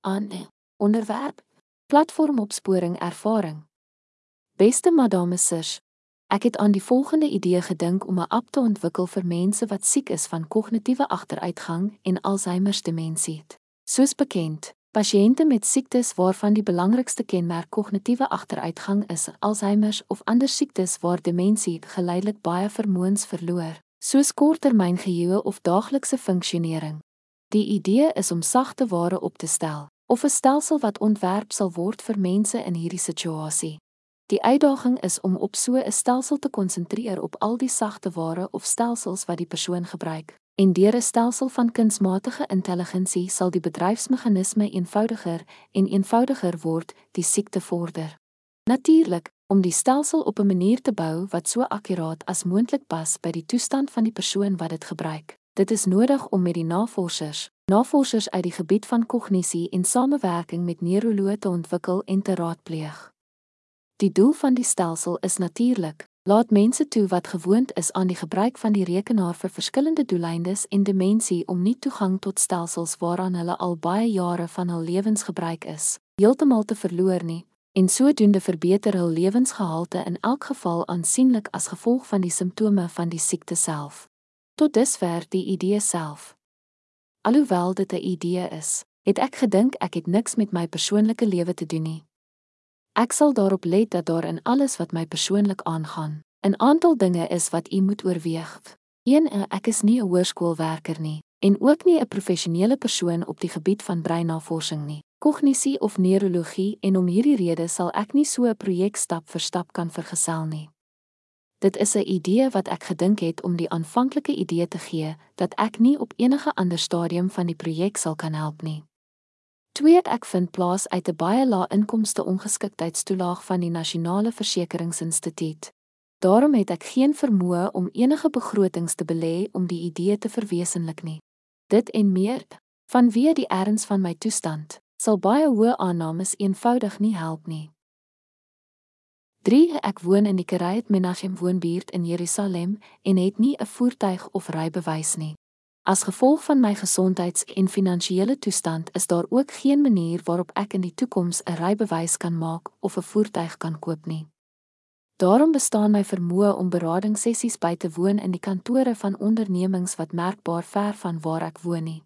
aan onderwerp platformopsporing ervaring. Beste madame Sirs, ek het aan die volgende idee gedink om 'n app te ontwikkel vir mense wat siek is van kognitiewe agteruitgang en Alzheimer demensie. Soos bekend, pasiënte met siektes waarvan die belangrikste kenmerk kognitiewe agteruitgang is, Alzheimer of ander siektes waar demensie geleidelik baie vermoëns verloor, soos korttermyngeheue of daaglikse funksionering. Die idee is om sagte ware op te stel of 'n stelsel wat ontwerp sal word vir mense in hierdie situasie. Die uitdaging is om op so 'n stelsel te konsentreer op al die sagte ware of stelsels wat die persoon gebruik. En deur 'n stelsel van kunsmatige intelligensie sal die bedryfsmeganisme eenvoudiger en eenvoudiger word die siekte vorder. Natuurlik, om die stelsel op 'n manier te bou wat so akkuraat as moontlik pas by die toestand van die persoon wat dit gebruik. Dit is nodig om met die navorsers, navorsers uit die gebied van kognisie en samewerking met neuroloë te ontwikkel en te raadpleeg. Die doel van die stelsel is natuurlik: laat mense toe wat gewoond is aan die gebruik van die rekenaar vir verskillende doeleindes en dimensie om nie toegang tot stelsels waaraan hulle al baie jare van hul lewens gebruik is, heeltemal te verloor nie en sodoende verbeter hul lewensgehalte in elk geval aansienlik as gevolg van die simptome van die siekte self. Tot dusver die idee self. Alhoewel dit 'n idee is, het ek gedink ek het niks met my persoonlike lewe te doen nie. Ek sal daarop let dat daar in alles wat my persoonlik aangaan, 'n aantal dinge is wat u moet oorweeg. Een, ek is nie 'n hoërskoolwerker nie en ook nie 'n professionele persoon op die gebied van breinnavorsing nie, kognisie of neurologie en om hierdie rede sal ek nie so 'n projek stap vir stap kan vergesel nie. Dit is 'n idee wat ek gedink het om die aanvanklike idee te gee dat ek nie op enige ander stadium van die projek sal kan help nie. Tweede ek vind plaas uit 'n baie lae inkomste ongeskiktheidstoelaag van die Nasionale Versekeringsinstituut. Daarom het ek geen vermoë om enige begrotings te belê om die idee te verwesenlik nie. Dit en meer, vanweë die erns van my toestand, sal baie hoë aannames eenvoudig nie help nie. 3 Ek woon in die Kiryat Menachem woonbuurt in Jerusalem en het nie 'n voertuig of rybewys nie. As gevolg van my gesondheids- en finansiële toestand is daar ook geen manier waarop ek in die toekoms 'n rybewys kan maak of 'n voertuig kan koop nie. Daarom bestaan my vermoë om beradingssessies by te woon in die kantore van ondernemings wat merkbaar ver van waar ek woon nie.